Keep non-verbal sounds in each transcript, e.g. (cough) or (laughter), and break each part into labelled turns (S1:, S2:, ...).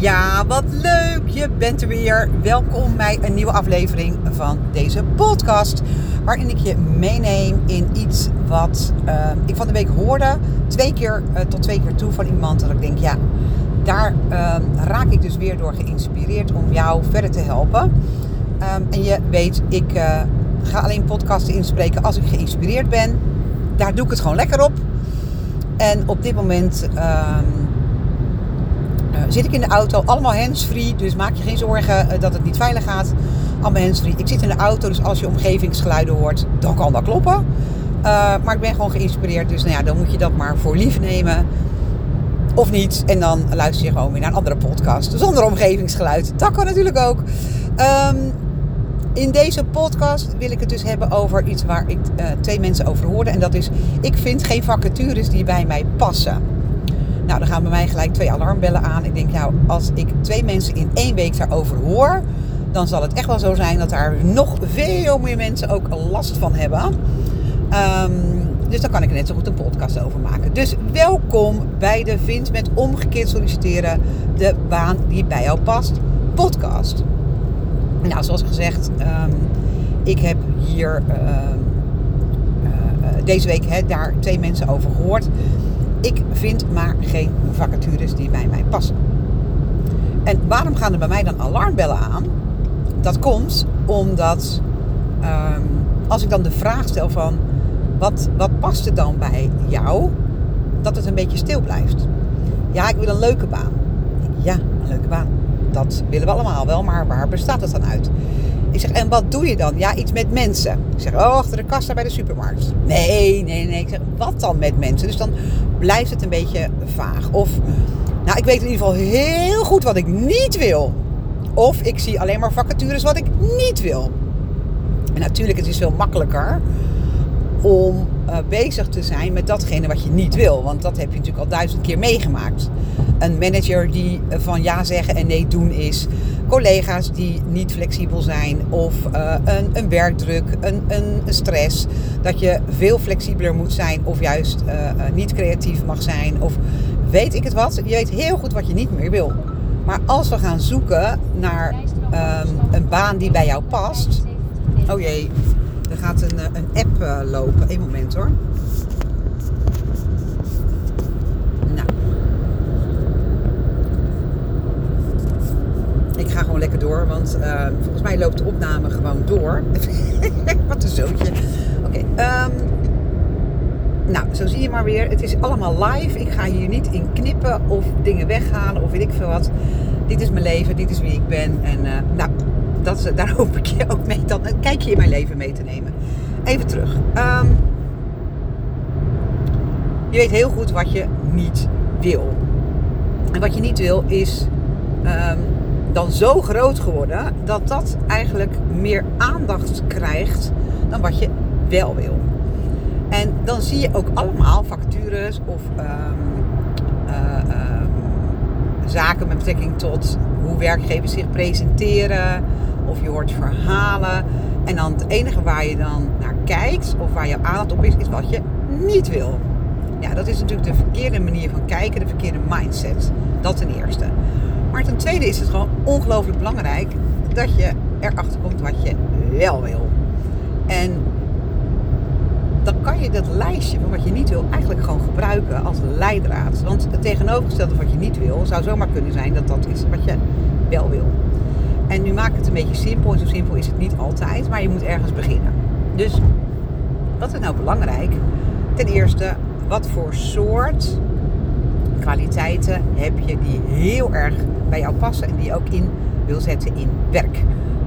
S1: Ja, wat leuk! Je bent er weer. Welkom bij een nieuwe aflevering van deze podcast. Waarin ik je meeneem in iets wat uh, ik van de week hoorde. Twee keer uh, tot twee keer toe van iemand. Dat ik denk, ja, daar uh, raak ik dus weer door geïnspireerd om jou verder te helpen. Um, en je weet, ik uh, ga alleen podcasten inspreken als ik geïnspireerd ben. Daar doe ik het gewoon lekker op. En op dit moment zit ik in de auto, allemaal handsfree. Dus maak je geen zorgen uh, dat het niet veilig gaat. Allemaal handsfree. Ik zit in de auto, dus als je omgevingsgeluiden hoort, dan kan dat kloppen. Uh, maar ik ben gewoon geïnspireerd, dus nou ja, dan moet je dat maar voor lief nemen. Of niet. En dan luister je gewoon weer naar een andere podcast. Zonder omgevingsgeluid. Dat kan natuurlijk ook. Um, in deze podcast wil ik het dus hebben over iets waar ik twee mensen over hoorde. En dat is, ik vind geen vacatures die bij mij passen. Nou, dan gaan bij mij gelijk twee alarmbellen aan. Ik denk, nou, als ik twee mensen in één week daarover hoor, dan zal het echt wel zo zijn dat daar nog veel meer mensen ook last van hebben. Um, dus dan kan ik er net zo goed een podcast over maken. Dus welkom bij de Vind met omgekeerd solliciteren, de baan die bij jou past, podcast. Nou, zoals gezegd, um, ik heb hier uh, uh, deze week daar twee mensen over gehoord. Ik vind maar geen vacatures die bij mij passen. En waarom gaan er bij mij dan alarmbellen aan? Dat komt omdat um, als ik dan de vraag stel van wat, wat past er dan bij jou, dat het een beetje stil blijft. Ja, ik wil een leuke baan. Ja, een leuke baan. Dat willen we allemaal wel, maar waar bestaat het dan uit? Ik zeg, en wat doe je dan? Ja, iets met mensen. Ik zeg, oh, achter de kassa bij de supermarkt. Nee, nee, nee. Ik zeg, wat dan met mensen? Dus dan blijft het een beetje vaag. Of, nou, ik weet in ieder geval heel goed wat ik niet wil. Of ik zie alleen maar vacatures wat ik niet wil. En natuurlijk, het is veel makkelijker om uh, bezig te zijn met datgene wat je niet wil. Want dat heb je natuurlijk al duizend keer meegemaakt. Een manager die van ja zeggen en nee doen is. Collega's die niet flexibel zijn. Of uh, een, een, werkdruk, een, een, stress. Dat je veel flexibeler moet zijn. Of juist uh, niet creatief mag zijn. Of weet ik het wat. Je weet heel goed wat je niet meer wil. Maar als we gaan zoeken naar um, een baan die bij jou past. Oh jee, er gaat een, een app lopen. Eén moment hoor. Nou. Ik ga gewoon lekker door, want uh, volgens mij loopt de opname gewoon door. (laughs) Wat een zootje. Oké. Um, nou, zo zie je maar weer. Het is allemaal live. Ik ga hier niet in knippen of dingen weghalen of weet ik veel wat. Dit is mijn leven, dit is wie ik ben. En uh, nou, dat, daar hoop ik je ook mee dan een kijkje in mijn leven mee te nemen. Even terug. Um, je weet heel goed wat je niet wil. En wat je niet wil is dan zo groot geworden dat dat eigenlijk meer aandacht krijgt dan wat je wel wil. En dan zie je ook allemaal vacatures of um, uh, uh, zaken met betrekking tot hoe werkgevers zich presenteren. Of je hoort verhalen. En dan het enige waar je dan naar kijkt of waar je aandacht op is, is wat je niet wil. Ja, dat is natuurlijk de verkeerde manier van kijken, de verkeerde mindset. Dat ten eerste. Maar ten tweede is het gewoon ongelooflijk belangrijk dat je erachter komt wat je wel wil. En dan kan je dat lijstje van wat je niet wil eigenlijk gewoon gebruiken als leidraad. Want het tegenovergestelde van wat je niet wil zou zomaar kunnen zijn dat dat is wat je wel wil. En nu maak het een beetje simpel. En zo simpel is het niet altijd. Maar je moet ergens beginnen. Dus wat is nou belangrijk? Ten eerste, wat voor soort kwaliteiten heb je die heel erg bij jou passen. En die je ook in wil zetten in werk.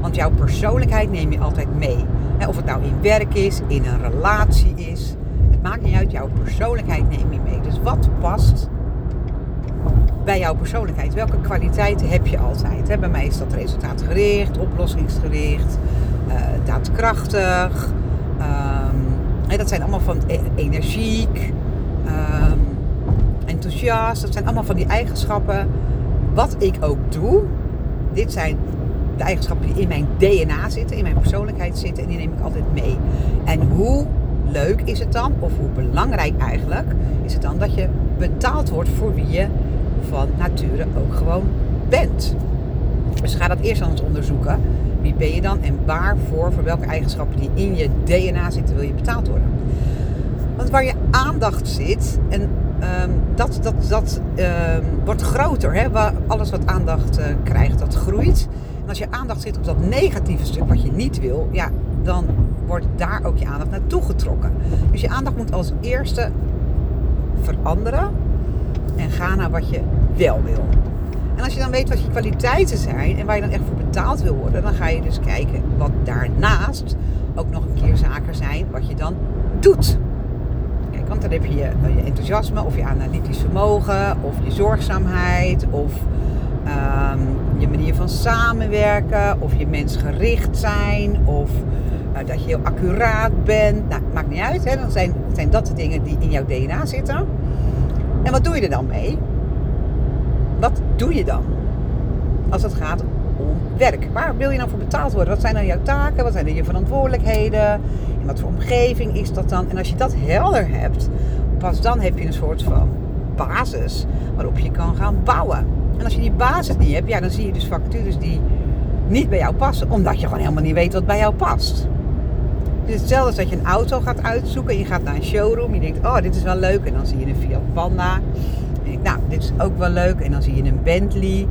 S1: Want jouw persoonlijkheid neem je altijd mee. Of het nou in werk is, in een relatie is. Het maakt niet uit, jouw persoonlijkheid neem je mee. Dus wat past bij jouw persoonlijkheid? Welke kwaliteiten heb je altijd? Bij mij is dat resultaatgericht, oplossingsgericht, uh, daadkrachtig. Um, dat zijn allemaal van e energiek, um, enthousiast. Dat zijn allemaal van die eigenschappen. Wat ik ook doe, dit zijn de eigenschappen die in mijn DNA zitten, in mijn persoonlijkheid zitten en die neem ik altijd mee. En hoe leuk is het dan, of hoe belangrijk eigenlijk, is het dan dat je betaald wordt voor wie je van nature ook gewoon bent. Dus ga dat eerst aan ons onderzoeken. Wie ben je dan en waarvoor, voor welke eigenschappen die in je DNA zitten, wil je betaald worden? Want waar je aandacht zit, en um, dat, dat, dat um, wordt groter. Hè? Alles wat aandacht uh, krijgt, dat groeit. En als je aandacht zit op dat negatieve stuk wat je niet wil, ja, dan wordt daar ook je aandacht naartoe getrokken. Dus je aandacht moet als eerste veranderen en gaan naar wat je wel wil. En als je dan weet wat je kwaliteiten zijn en waar je dan echt voor betaald wil worden, dan ga je dus kijken wat daarnaast ook nog een keer zaken zijn wat je dan doet. Heb je je, je enthousiasme of je analytisch vermogen of je zorgzaamheid of um, je manier van samenwerken of je mensgericht zijn of uh, dat je heel accuraat bent. Nou, maakt niet uit. Hè? Dan zijn, zijn dat de dingen die in jouw DNA zitten. En wat doe je er dan mee? Wat doe je dan? Als het gaat werk. Waar wil je dan voor betaald worden? Wat zijn dan jouw taken? Wat zijn dan je verantwoordelijkheden? In wat voor omgeving is dat dan? En als je dat helder hebt, pas dan heb je een soort van basis waarop je kan gaan bouwen. En als je die basis niet hebt, ja, dan zie je dus vacatures die niet bij jou passen, omdat je gewoon helemaal niet weet wat bij jou past. Is hetzelfde als dat je een auto gaat uitzoeken en je gaat naar een showroom. Je denkt, oh, dit is wel leuk. En dan zie je een Fiat Panda. En nou, dit is ook wel leuk. En dan zie je een Bentley.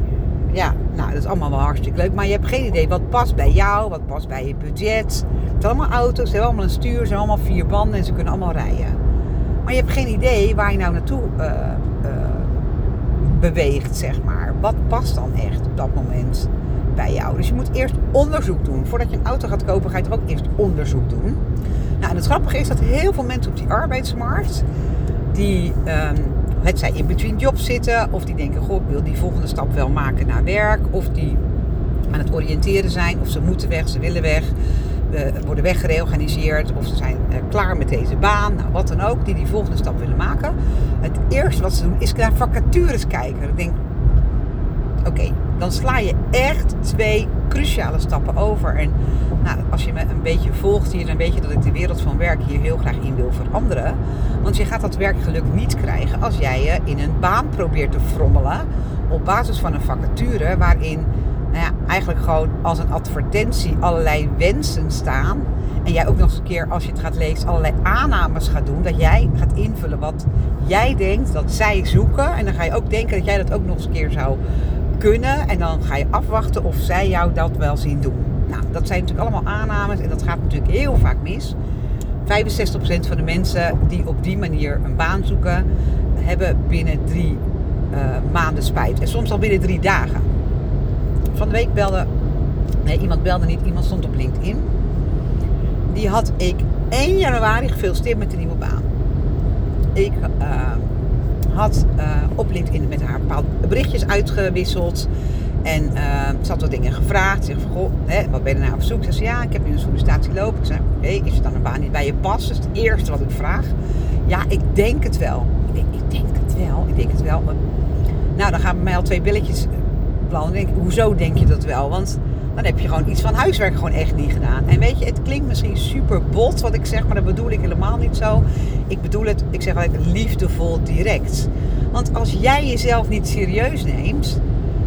S1: Ja, nou, dat is allemaal wel hartstikke leuk. Maar je hebt geen idee wat past bij jou, wat past bij je budget. Het zijn allemaal auto's, ze hebben allemaal een stuur, ze hebben allemaal vier banden en ze kunnen allemaal rijden. Maar je hebt geen idee waar je nou naartoe uh, uh, beweegt, zeg maar. Wat past dan echt op dat moment? bij jou. Dus je moet eerst onderzoek doen. Voordat je een auto gaat kopen, ga je toch ook eerst onderzoek doen. Nou, en het grappige is dat heel veel mensen op die arbeidsmarkt, die um, het zij in between jobs zitten, of die denken, goh, ik wil die volgende stap wel maken naar werk, of die aan het oriënteren zijn, of ze moeten weg, ze willen weg, worden weggereorganiseerd, of ze zijn uh, klaar met deze baan, nou, wat dan ook, die die volgende stap willen maken. Het eerste wat ze doen is naar vacatures kijken. Ik denk, oké, dan sla je echt twee cruciale stappen over. En nou, als je me een beetje volgt hier, dan weet je dat ik de wereld van werk hier heel graag in wil veranderen. Want je gaat dat werkgeluk niet krijgen als jij je in een baan probeert te frommelen op basis van een vacature waarin nou ja, eigenlijk gewoon als een advertentie allerlei wensen staan. En jij ook nog eens een keer, als je het gaat lezen, allerlei aannames gaat doen. Dat jij gaat invullen wat jij denkt dat zij zoeken. En dan ga je ook denken dat jij dat ook nog eens een keer zou kunnen. En dan ga je afwachten of zij jou dat wel zien doen. Nou, dat zijn natuurlijk allemaal aannames en dat gaat natuurlijk heel vaak mis. 65% van de mensen die op die manier een baan zoeken, hebben binnen drie uh, maanden spijt. En soms al binnen drie dagen. Van de week belde, nee, iemand belde niet, iemand stond op LinkedIn. Die had ik 1 januari gefeliciteerd met de nieuwe baan. Ik uh, had uh, op LinkedIn met haar bepaalde berichtjes uitgewisseld. En uh, ze had wat dingen gevraagd. Ze van, goh, hè, wat ben je nou op zoek? Ze zei, ja, ik heb nu een sollicitatie lopen. Ik zei, oké, is het dan een baan die bij je past? Dat is het eerste wat ik vraag. Ja, ik denk het wel. Ik denk, ik denk het wel, ik denk het wel. Nou, dan gaan bij mij al twee billetjes plannen. Denk, hoezo denk je dat wel? Want dan heb je gewoon iets van huiswerk gewoon echt niet gedaan. En weet je, het klinkt misschien super bot wat ik zeg, maar dat bedoel ik helemaal niet zo. Ik bedoel het, ik zeg altijd liefdevol direct. Want als jij jezelf niet serieus neemt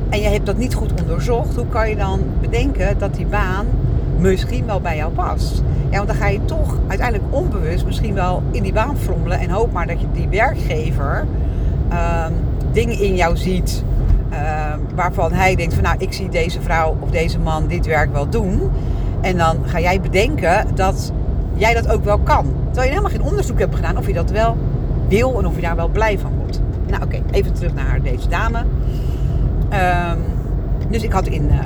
S1: en je hebt dat niet goed onderzocht, hoe kan je dan bedenken dat die baan misschien wel bij jou past? Ja, want dan ga je toch uiteindelijk onbewust misschien wel in die baan frommelen en hoop maar dat je die werkgever uh, dingen in jou ziet waarvan hij denkt van nou, ik zie deze vrouw of deze man dit werk wel doen. En dan ga jij bedenken dat jij dat ook wel kan. Terwijl je helemaal geen onderzoek hebt gedaan of je dat wel wil en of je daar wel blij van wordt. Nou oké, even terug naar deze dame. Um, dus ik had in uh,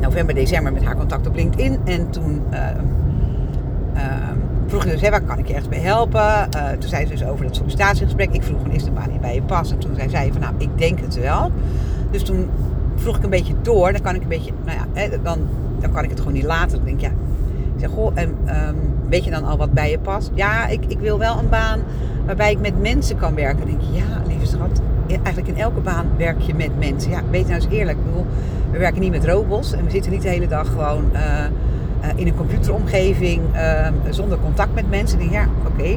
S1: november, december met haar contact op LinkedIn. En toen uh, vroeg ik dus, hè, waar kan ik je echt bij helpen? Uh, toen zei ze dus over dat sollicitatiegesprek. Ik vroeg, is de baan hier bij je pas? En toen zei zij van, nou, ik denk het wel. Dus toen vroeg ik een beetje door. Dan kan ik een beetje, nou ja, hè, dan, dan kan ik het gewoon niet laten. Dan denk ik, ja, ik zeg, goh, en, um, weet je dan al wat bij je past? Ja, ik, ik wil wel een baan waarbij ik met mensen kan werken. Dan denk je, ja, lieve schat, eigenlijk in elke baan werk je met mensen. Ja, weet nou eens eerlijk, ik we werken niet met robots en we zitten niet de hele dag gewoon... Uh, uh, in een computeromgeving uh, zonder contact met mensen. Denk, ja, oké.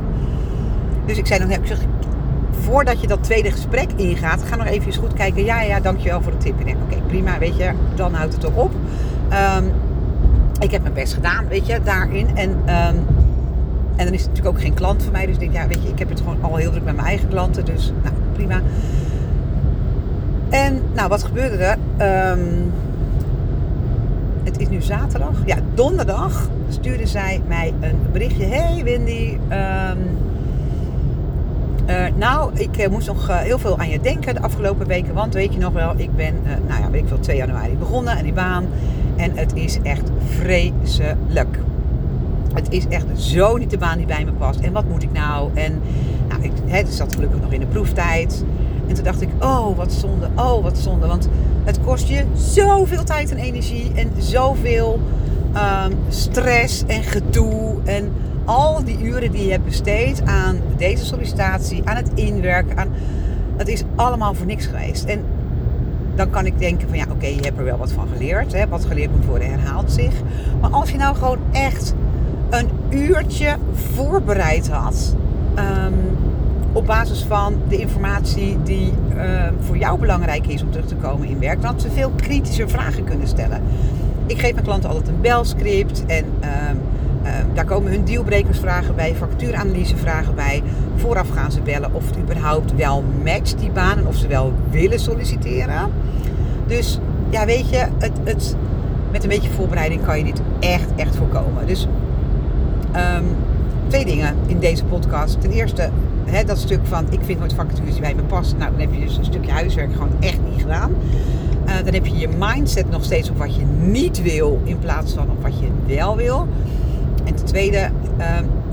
S1: Dus ik zei dan, ik zeg, voordat je dat tweede gesprek ingaat, ga nog even goed kijken. Ja, ja, dankjewel voor de tip. En oké, prima, weet je, dan houdt het toch op. Ehm, ik heb mijn best gedaan, weet je, daarin. En, um, en dan is het natuurlijk ook geen klant van mij. Dus ik denk, ja, weet je, ik heb het gewoon al heel druk met mijn eigen klanten. Dus, nou, prima. En, nou, wat gebeurde er? Um, nu zaterdag. Ja, donderdag stuurde zij mij een berichtje. Hey Wendy, um, uh, nou, ik uh, moest nog uh, heel veel aan je denken de afgelopen weken. Want weet je nog wel, ik ben, nou ja, weet ik veel, 2 januari begonnen aan die baan. En het is echt vreselijk. Het is echt zo niet de baan die bij me past. En wat moet ik nou? En nou, ik zat gelukkig nog in de proeftijd. En toen dacht ik, oh wat zonde, oh wat zonde. Want het kost je zoveel tijd en energie en zoveel um, stress en gedoe. En al die uren die je hebt besteed aan deze sollicitatie, aan het inwerken, aan, dat is allemaal voor niks geweest. En dan kan ik denken van ja, oké, je hebt er wel wat van geleerd. Hè? Wat geleerd moet worden herhaalt zich. Maar als je nou gewoon echt een uurtje voorbereid had. Um, op basis van de informatie die uh, voor jou belangrijk is om terug te komen in werk, had ze veel kritischer vragen kunnen stellen. Ik geef mijn klanten altijd een belscript en uh, uh, daar komen hun dealbrekersvragen bij, vragen bij. Vooraf gaan ze bellen of het überhaupt wel matcht die baan en of ze wel willen solliciteren. Dus ja, weet je, het, het, met een beetje voorbereiding kan je dit echt, echt voorkomen. Dus twee dingen in deze podcast. Ten eerste, hè, dat stuk van ik vind nooit vacatures die bij me passen. Nou, dan heb je dus een stukje huiswerk gewoon echt niet gedaan. Uh, dan heb je je mindset nog steeds op wat je niet wil in plaats van op wat je wel wil. En ten tweede, uh,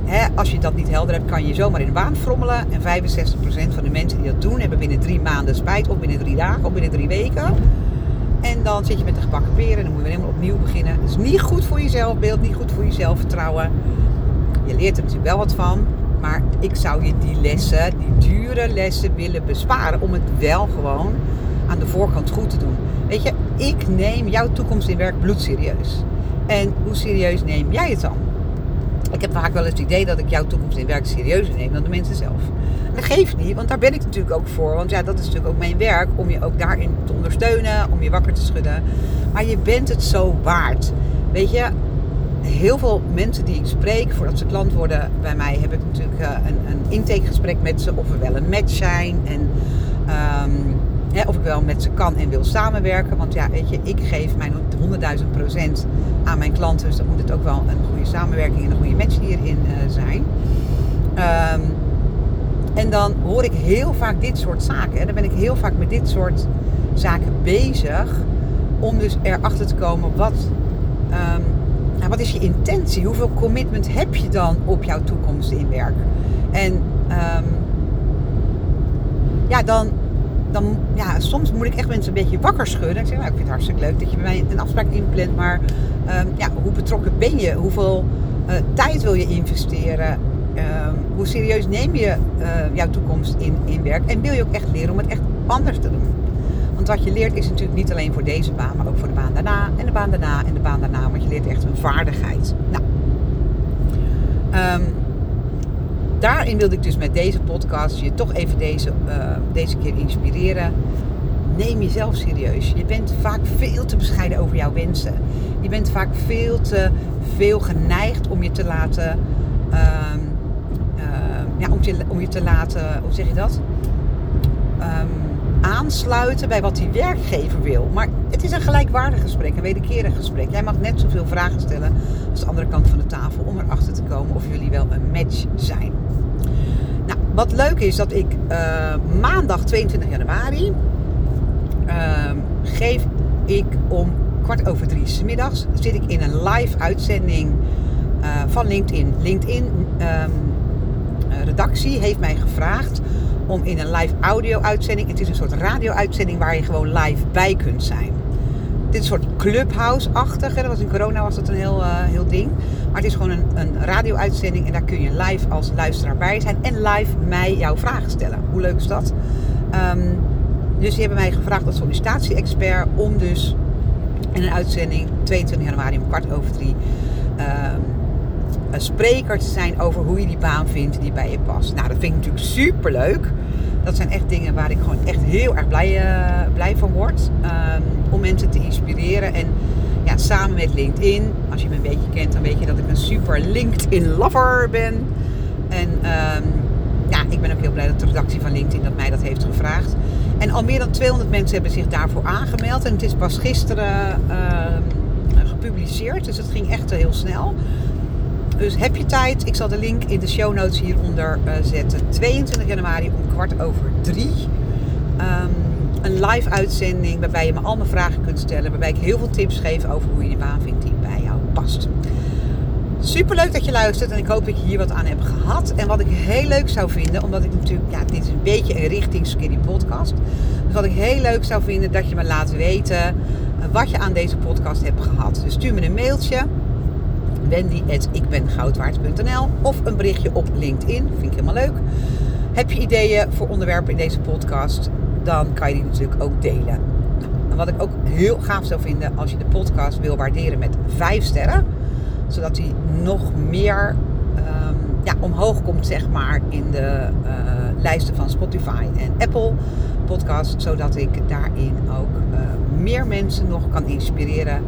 S1: hè, als je dat niet helder hebt, kan je zomaar in de baan frommelen. En 65% van de mensen die dat doen, hebben binnen drie maanden spijt. Of binnen drie dagen, of binnen drie weken. En dan zit je met de gebakken peren en dan moet je weer helemaal opnieuw beginnen. Het is niet goed voor je zelfbeeld, niet goed voor je zelfvertrouwen. Je leert er natuurlijk wel wat van. Maar ik zou je die lessen, die dure lessen willen besparen om het wel gewoon aan de voorkant goed te doen. Weet je, ik neem jouw toekomst in werk bloedserieus. En hoe serieus neem jij het dan? Ik heb vaak wel het idee dat ik jouw toekomst in werk serieuzer neem dan de mensen zelf. Dat geeft niet, want daar ben ik natuurlijk ook voor. Want ja, dat is natuurlijk ook mijn werk om je ook daarin te ondersteunen, om je wakker te schudden. Maar je bent het zo waard. Weet je, heel veel mensen die ik spreek, voordat ze klant worden bij mij, heb ik natuurlijk uh, een, een intakegesprek met ze of we wel een match zijn. En um, of ik wel met ze kan en wil samenwerken. Want ja, weet je, ik geef mijn 100.000 procent aan mijn klanten. Dus dan moet het ook wel een goede samenwerking en een goede match hierin uh, zijn. Um, en dan hoor ik heel vaak dit soort zaken. En dan ben ik heel vaak met dit soort zaken bezig. Om dus erachter te komen wat, um, nou, wat is je intentie? Hoeveel commitment heb je dan op jouw toekomst in werk? En um, ja, dan, dan, ja, soms moet ik echt mensen een beetje wakker schudden. Ik zeg, nou, ik vind het hartstikke leuk dat je bij mij een afspraak inplant. Maar um, ja, hoe betrokken ben je? Hoeveel uh, tijd wil je investeren? Um, hoe serieus neem je uh, jouw toekomst in, in werk? En wil je ook echt leren om het echt anders te doen? Want wat je leert is natuurlijk niet alleen voor deze baan, maar ook voor de baan daarna en de baan daarna en de baan daarna. Want je leert echt een vaardigheid. Nou, um, daarin wilde ik dus met deze podcast je toch even deze, uh, deze keer inspireren. Neem jezelf serieus. Je bent vaak veel te bescheiden over jouw wensen. Je bent vaak veel te veel geneigd om je te laten. Uh, uh, ja, om, je, om je te laten. Hoe zeg je dat? Um, aansluiten bij wat die werkgever wil. Maar het is een gelijkwaardig gesprek, een wederkerig gesprek. Jij mag net zoveel vragen stellen als de andere kant van de tafel om erachter te komen of jullie wel een match zijn. Nou, wat leuk is dat ik uh, maandag 22 januari uh, geef ik om kwart over drie middags zit ik in een live uitzending uh, van LinkedIn. LinkedIn um, redactie heeft mij gevraagd om in een live audio uitzending. Het is een soort radio uitzending waar je gewoon live bij kunt zijn. Dit is soort clubhouse-achtig. Dat was in corona was dat een heel, uh, heel ding. Maar het is gewoon een, een radio-uitzending en daar kun je live als luisteraar bij zijn. En live mij jouw vragen stellen. Hoe leuk is dat? Um, dus die hebben mij gevraagd als sollicitatie-expert om dus in een uitzending 22 januari om kwart over drie um, een spreker te zijn over hoe je die baan vindt die bij je past. Nou, dat vind ik natuurlijk super leuk. Dat zijn echt dingen waar ik gewoon echt heel erg blij, uh, blij van word. Um, om mensen te inspireren. En ja, samen met LinkedIn. Als je me een beetje kent, dan weet je dat ik een super LinkedIn-lover ben. En um, ja, ik ben ook heel blij dat de redactie van LinkedIn dat mij dat heeft gevraagd. En al meer dan 200 mensen hebben zich daarvoor aangemeld. En het is pas gisteren uh, gepubliceerd. Dus het ging echt heel snel. Dus heb je tijd? Ik zal de link in de show notes hieronder uh, zetten. 22 januari om kwart over drie. Um, een live uitzending waarbij je me al mijn vragen kunt stellen. Waarbij ik heel veel tips geef over hoe je de baan vindt die bij jou past. Super leuk dat je luistert en ik hoop dat je hier wat aan hebt gehad. En wat ik heel leuk zou vinden, omdat ik natuurlijk, ja, dit is een beetje een richting Skinny Podcast. Dus wat ik heel leuk zou vinden, dat je me laat weten wat je aan deze podcast hebt gehad. Dus stuur me een mailtje, wendy.ikbengoudwaard.nl of een berichtje op LinkedIn, vind ik helemaal leuk. Heb je ideeën voor onderwerpen in deze podcast, dan kan je die natuurlijk ook delen. En wat ik ook heel gaaf zou vinden, als je de podcast wil waarderen met 5 sterren zodat hij nog meer um, ja, omhoog komt, zeg maar, in de uh, lijsten van Spotify en Apple Podcast. Zodat ik daarin ook meer mensen nog kan inspireren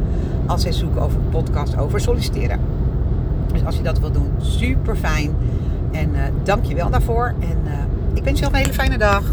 S1: als zij zoeken over een podcast over solliciteren. Dus als je dat wilt doen, super fijn. En uh, dank je wel daarvoor. En ik wens je nog een hele fijne dag.